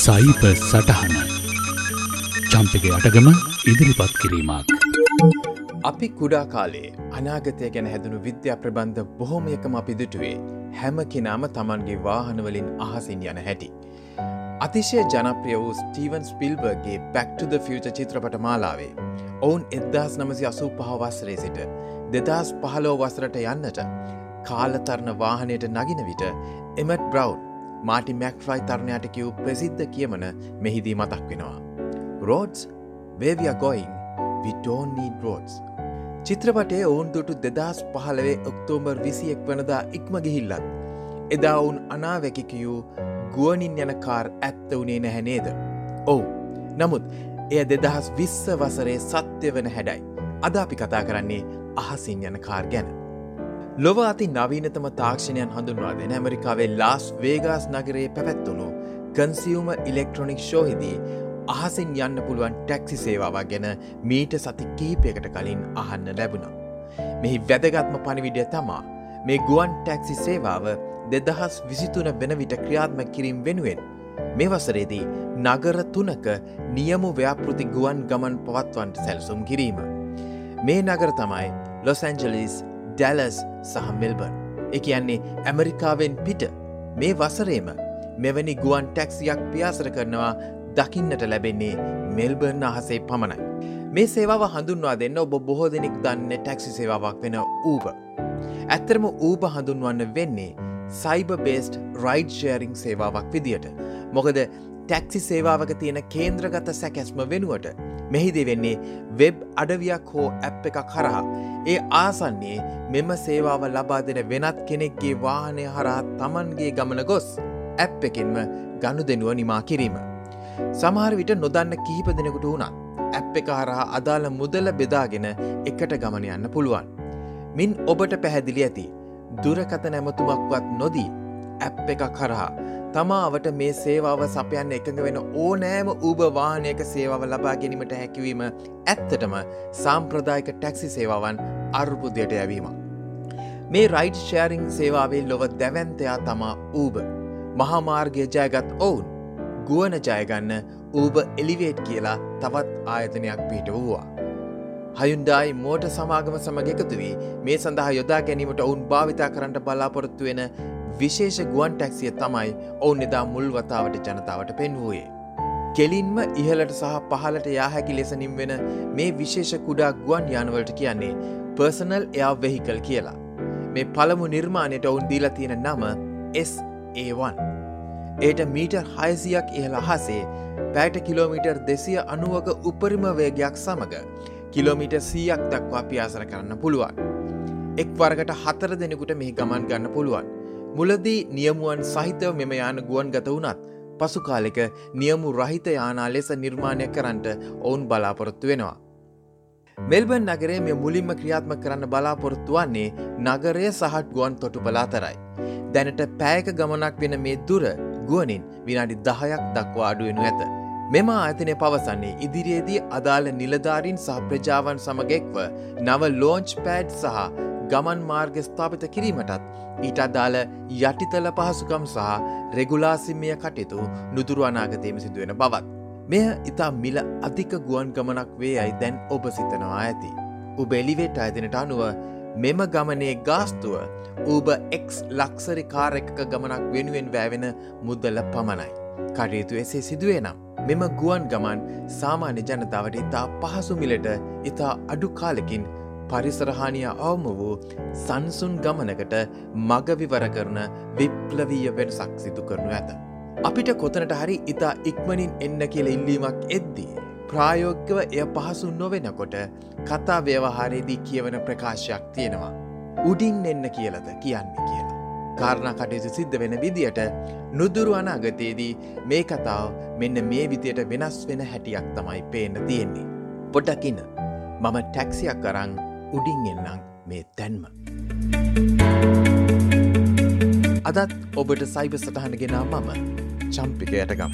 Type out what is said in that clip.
සයිප සටහන චම්පක අටගම ඉදිරිපත් කිරීමක්. අපි කුඩා කාලේ අනාගතය ගැන හැදනු විද්‍යා ප්‍රබන්ධ බොහොමයකම අපි දුටුවේ හැම කෙනාම තමන්ගේ වාහනවලින් අහසින් යන හැටි. අතිශය ජනප්‍රිය වූ ස්ටීවන් ස්පිල්බර්ගේ බැක්ටුද ෆියච චිත්‍රපට මාලාවේ. ඔවුන් එදදාස් නමසි අසූ පහවස්රේ සිට දෙදස් පහලෝ වසරට යන්නට කාලතරණ වාහනයට නගින විට එමට් බ්‍රවන්් මාටි මැක්ෆ්‍රයි තරණයට කිව් ප්‍රසිද්ධ කියමන මෙහිදී මතක් වෙනවා. රෝඩ්ස් වේවිය ගොයින් විටෝනී රෝඩ්ස්. චිත්‍රපටේ ඔවුන් දුටු දෙදස් පහලවේ ඔක්තෝබර් විසියෙක් වනදා ඉක්ම ගිහිල්ලත්. එදා ඔවුන් අනාවැකිකයූ ගුවනින් යන කාර් ඇත්ත වනේ නැහැනේද. ඔවු නමුත් එය දෙදහස් විස්ස වසරේ සත්‍ය වන හැඩයි. අද අපි කතා කරන්නේ අහසින් යන කාර් ගැන. ලොව අති නවීනතම තාක්ෂණයන් හඳුන්වා දෙන ඇමරිකාවේ ලාස් වේගස් නගරයේ පැවැත්වුණු කන්සියුම ඉලෙක්ට්‍රොනික් ෂෝහිදී අහසින් යන්න පුළුවන් ටැක්සි සේවාවක් ගැන මීට සති කීපයකට කලින් අහන්න ලැබුණා. මෙහි වැදගත්ම පණිවිඩිය තමා මේ ගුවන් ටැක්සි සේවාව දෙදහස් විසිතුන වෙන විට ක්‍රියාත්ම කිරීම් වෙනුවෙන් මේ වසරේදී නගර තුනක නියමු ව්‍යාපෘති ගුවන් ගමන් පවත්වන්ට සැලසුම් කිරීම. මේ නගර තමයි ලොස් ඇන්ජලිස් ඩැලස් සහ මෙල්බර්න්. එක කියන්නේ ඇමරිකාවෙන් පිට මේ වසරේම මෙවැනි ගුවන් ටැක්සියක් පියාසර කරනවා දකින්නට ලැබෙන්නේ මෙල්බර්න් අහසේ පමණයි. මේ සේවාව හඳුන්වා දෙන්න ඔබ බොහෝ දෙනෙක් දන්න ටැක්සි සේවාවක් වෙන ඌබ. ඇත්තරම ඌබ හඳුන්වන්න වෙන්නේ සයිබ බේස්ට් රයිඩ් ෂේරිං සේවාවක් විදියට. මොකද ටැක්සි සේවාවක තියෙන කේන්ද්‍රගත සැකැස්ම වෙනුවට මෙහිදි වෙන්නේ වෙබ් අඩවියක් හෝ ඇප් එකක් කරහා. ඒ ආසන්නේ මෙම සේවාව ලබා දෙන වෙනත් කෙනෙක්ගේ වාහනය හරහත් තමන්ගේ ගමන ගොස් ඇප් එකින්ම ගණු දෙනුව නිමා කිරීම. සමහර විට නොදන්න කිහිප දෙනෙකුට වුණත් ඇප් එක හරහා අදාළ මුදල බෙදාගෙන එකට ගමන යන්න පුළුවන්. මින් ඔබට පැහැදිලි ඇති දුරකත නැමතුමක්වත් නොදී ඇප් එක කරහා තමාවට මේ සේවාව සපයන්න එකඟ වෙන ඕනෑම ඌබ වාහනයක සේවාව ලබා ගැනීමට හැකිවීම ඇත්තටම සාම්ප්‍රදායික ටැක්සි සේවාවන් අර්බුදයට යැවීම. මේ රයිඩ් ෂෑරිං සේවාවේ ලොව දැවන්තයා තමා ඌබ මහාමාර්ගය ජයගත් ඔවුන් ගුවන ජයගන්න ඌබ එලිවේට් කියලා තවත් ආයතනයක් පිහිට වූවා. හයුන්ඩායි මෝට සමාගම සමග එකතු වී මේ සඳහා යොදා ගැනීමට ඔවුන් භාවිතා කරන්නට බලාපොරොත්තු වෙන විශේෂ ගුවන් ටැක්සිය තමයි ඔවුන් එදා මුල් වතාවට ජනතාවට පෙන්වූයේ. කෙලින්ම ඉහලට සහ පහලට යාහැකි ලෙසනින් වෙන මේ විශේෂ කුඩා ගුවන් යානවලට කියන්නේ පර්සනල් එයා වෙහිකල් කියලා. මේ පළමු නිර්මාණයට ඔවුන් දීලා තියෙන නම SA1. ඒට මීටර් හයසියක් ඉහළ හසේ පැයට කිලෝමිටර් දෙසිය අනුවක උපරිම වේගයක් සමඟ කිලෝමිට සීයක් දක්වා පියාසර කරන්න පුළුවන්. එක් වරකට හතර දෙනෙකුට මෙහි ගමන් ගන්න පුළුවන්. මුලදී නියමුවන් සහිතව මෙම යාන ගුවන් ගත වුණත් පසු කාලෙක නියමු රහිත යානා ලෙස නිර්මාණය කරන්නට ඔවුන් බලාපොරොත්තු වෙනවා. මෙල්බන් නගරේ මෙ මුලින්ම ක්‍රියාත්ම කරන්න බලාපොරොත්තු වන්නේ නගරය සහත් ගුවන් තොටු බලාතරයි. දැනට පෑයක ගමනක් වෙන මේ දුර ගුවනින් විනාඩි දහයක් දක්වා අඩුවෙනු ඇත. මෙම ආයතනය පවසන්නේ ඉදිරියේදී අදාළ නිලධාරීන් සහ ප්‍රජාවන් සමගෙක්ව නව ලෝංච් පෑඩ් සහ ගමන් මාර්ග ස්ථාපිත කිරීමටත් ඊට අදාළ යටිතල පහසුකම් සහ රෙගුලාසිම්මය කටයුතු නුදුරු අනාගතයම සිදුවෙන බවත්. මෙය ඉතා මිල අධික ගුවන් ගමනක් වේ අයි දැන් ඔබ සිතනවා ඇති. උබ එලිවෙට අයදනට අනුව මෙම ගමනේ ගාස්තුව ඌබ එක් ලක්සරි කාර එකක ගමනක් වෙනුවෙන් වැෑවෙන මුද්දල පමණයි. කටයුතු එසේ සිදුවේ නම්. මෙම ගුවන් ගමන් සාමාන්‍ය ජනතාවට ඉතා පහසු මිලට ඉතා අඩු කාලෙකින් පරිසරහානිය අවම වූ සංසුන් ගමනකට මගවිවර කරන විප්ලවීය වෙනසක් සිදු කරනු ඇත. අපිට කොතනට හරි ඉතා ඉක්මනින් එන්න කියල ඉල්ලීමක් එද්දී. ප්‍රායෝග්‍යව එය පහසු නොවෙනකොට කතා ව්‍යවහාරයේදී කියවන ප්‍රකාශයක් තියෙනවා. උඩින් එන්න කියලද කියන්නේ කියලා. කාරණ කටයුතු සිද්ධ වෙන විදියට නුදුරු අනාගතයේදී මේ කතාව මෙන්න මේ විදියට වෙනස් වෙන හැටියක් තමයි පේන්න තියෙන්නේ. පොඩකින්න මම ටැක්සියක් කරං උඩින් එන්නම් මේ තැන්ම. අදත් ඔබට සයිබ සටහනගෙන මම චම්පික යටගම්.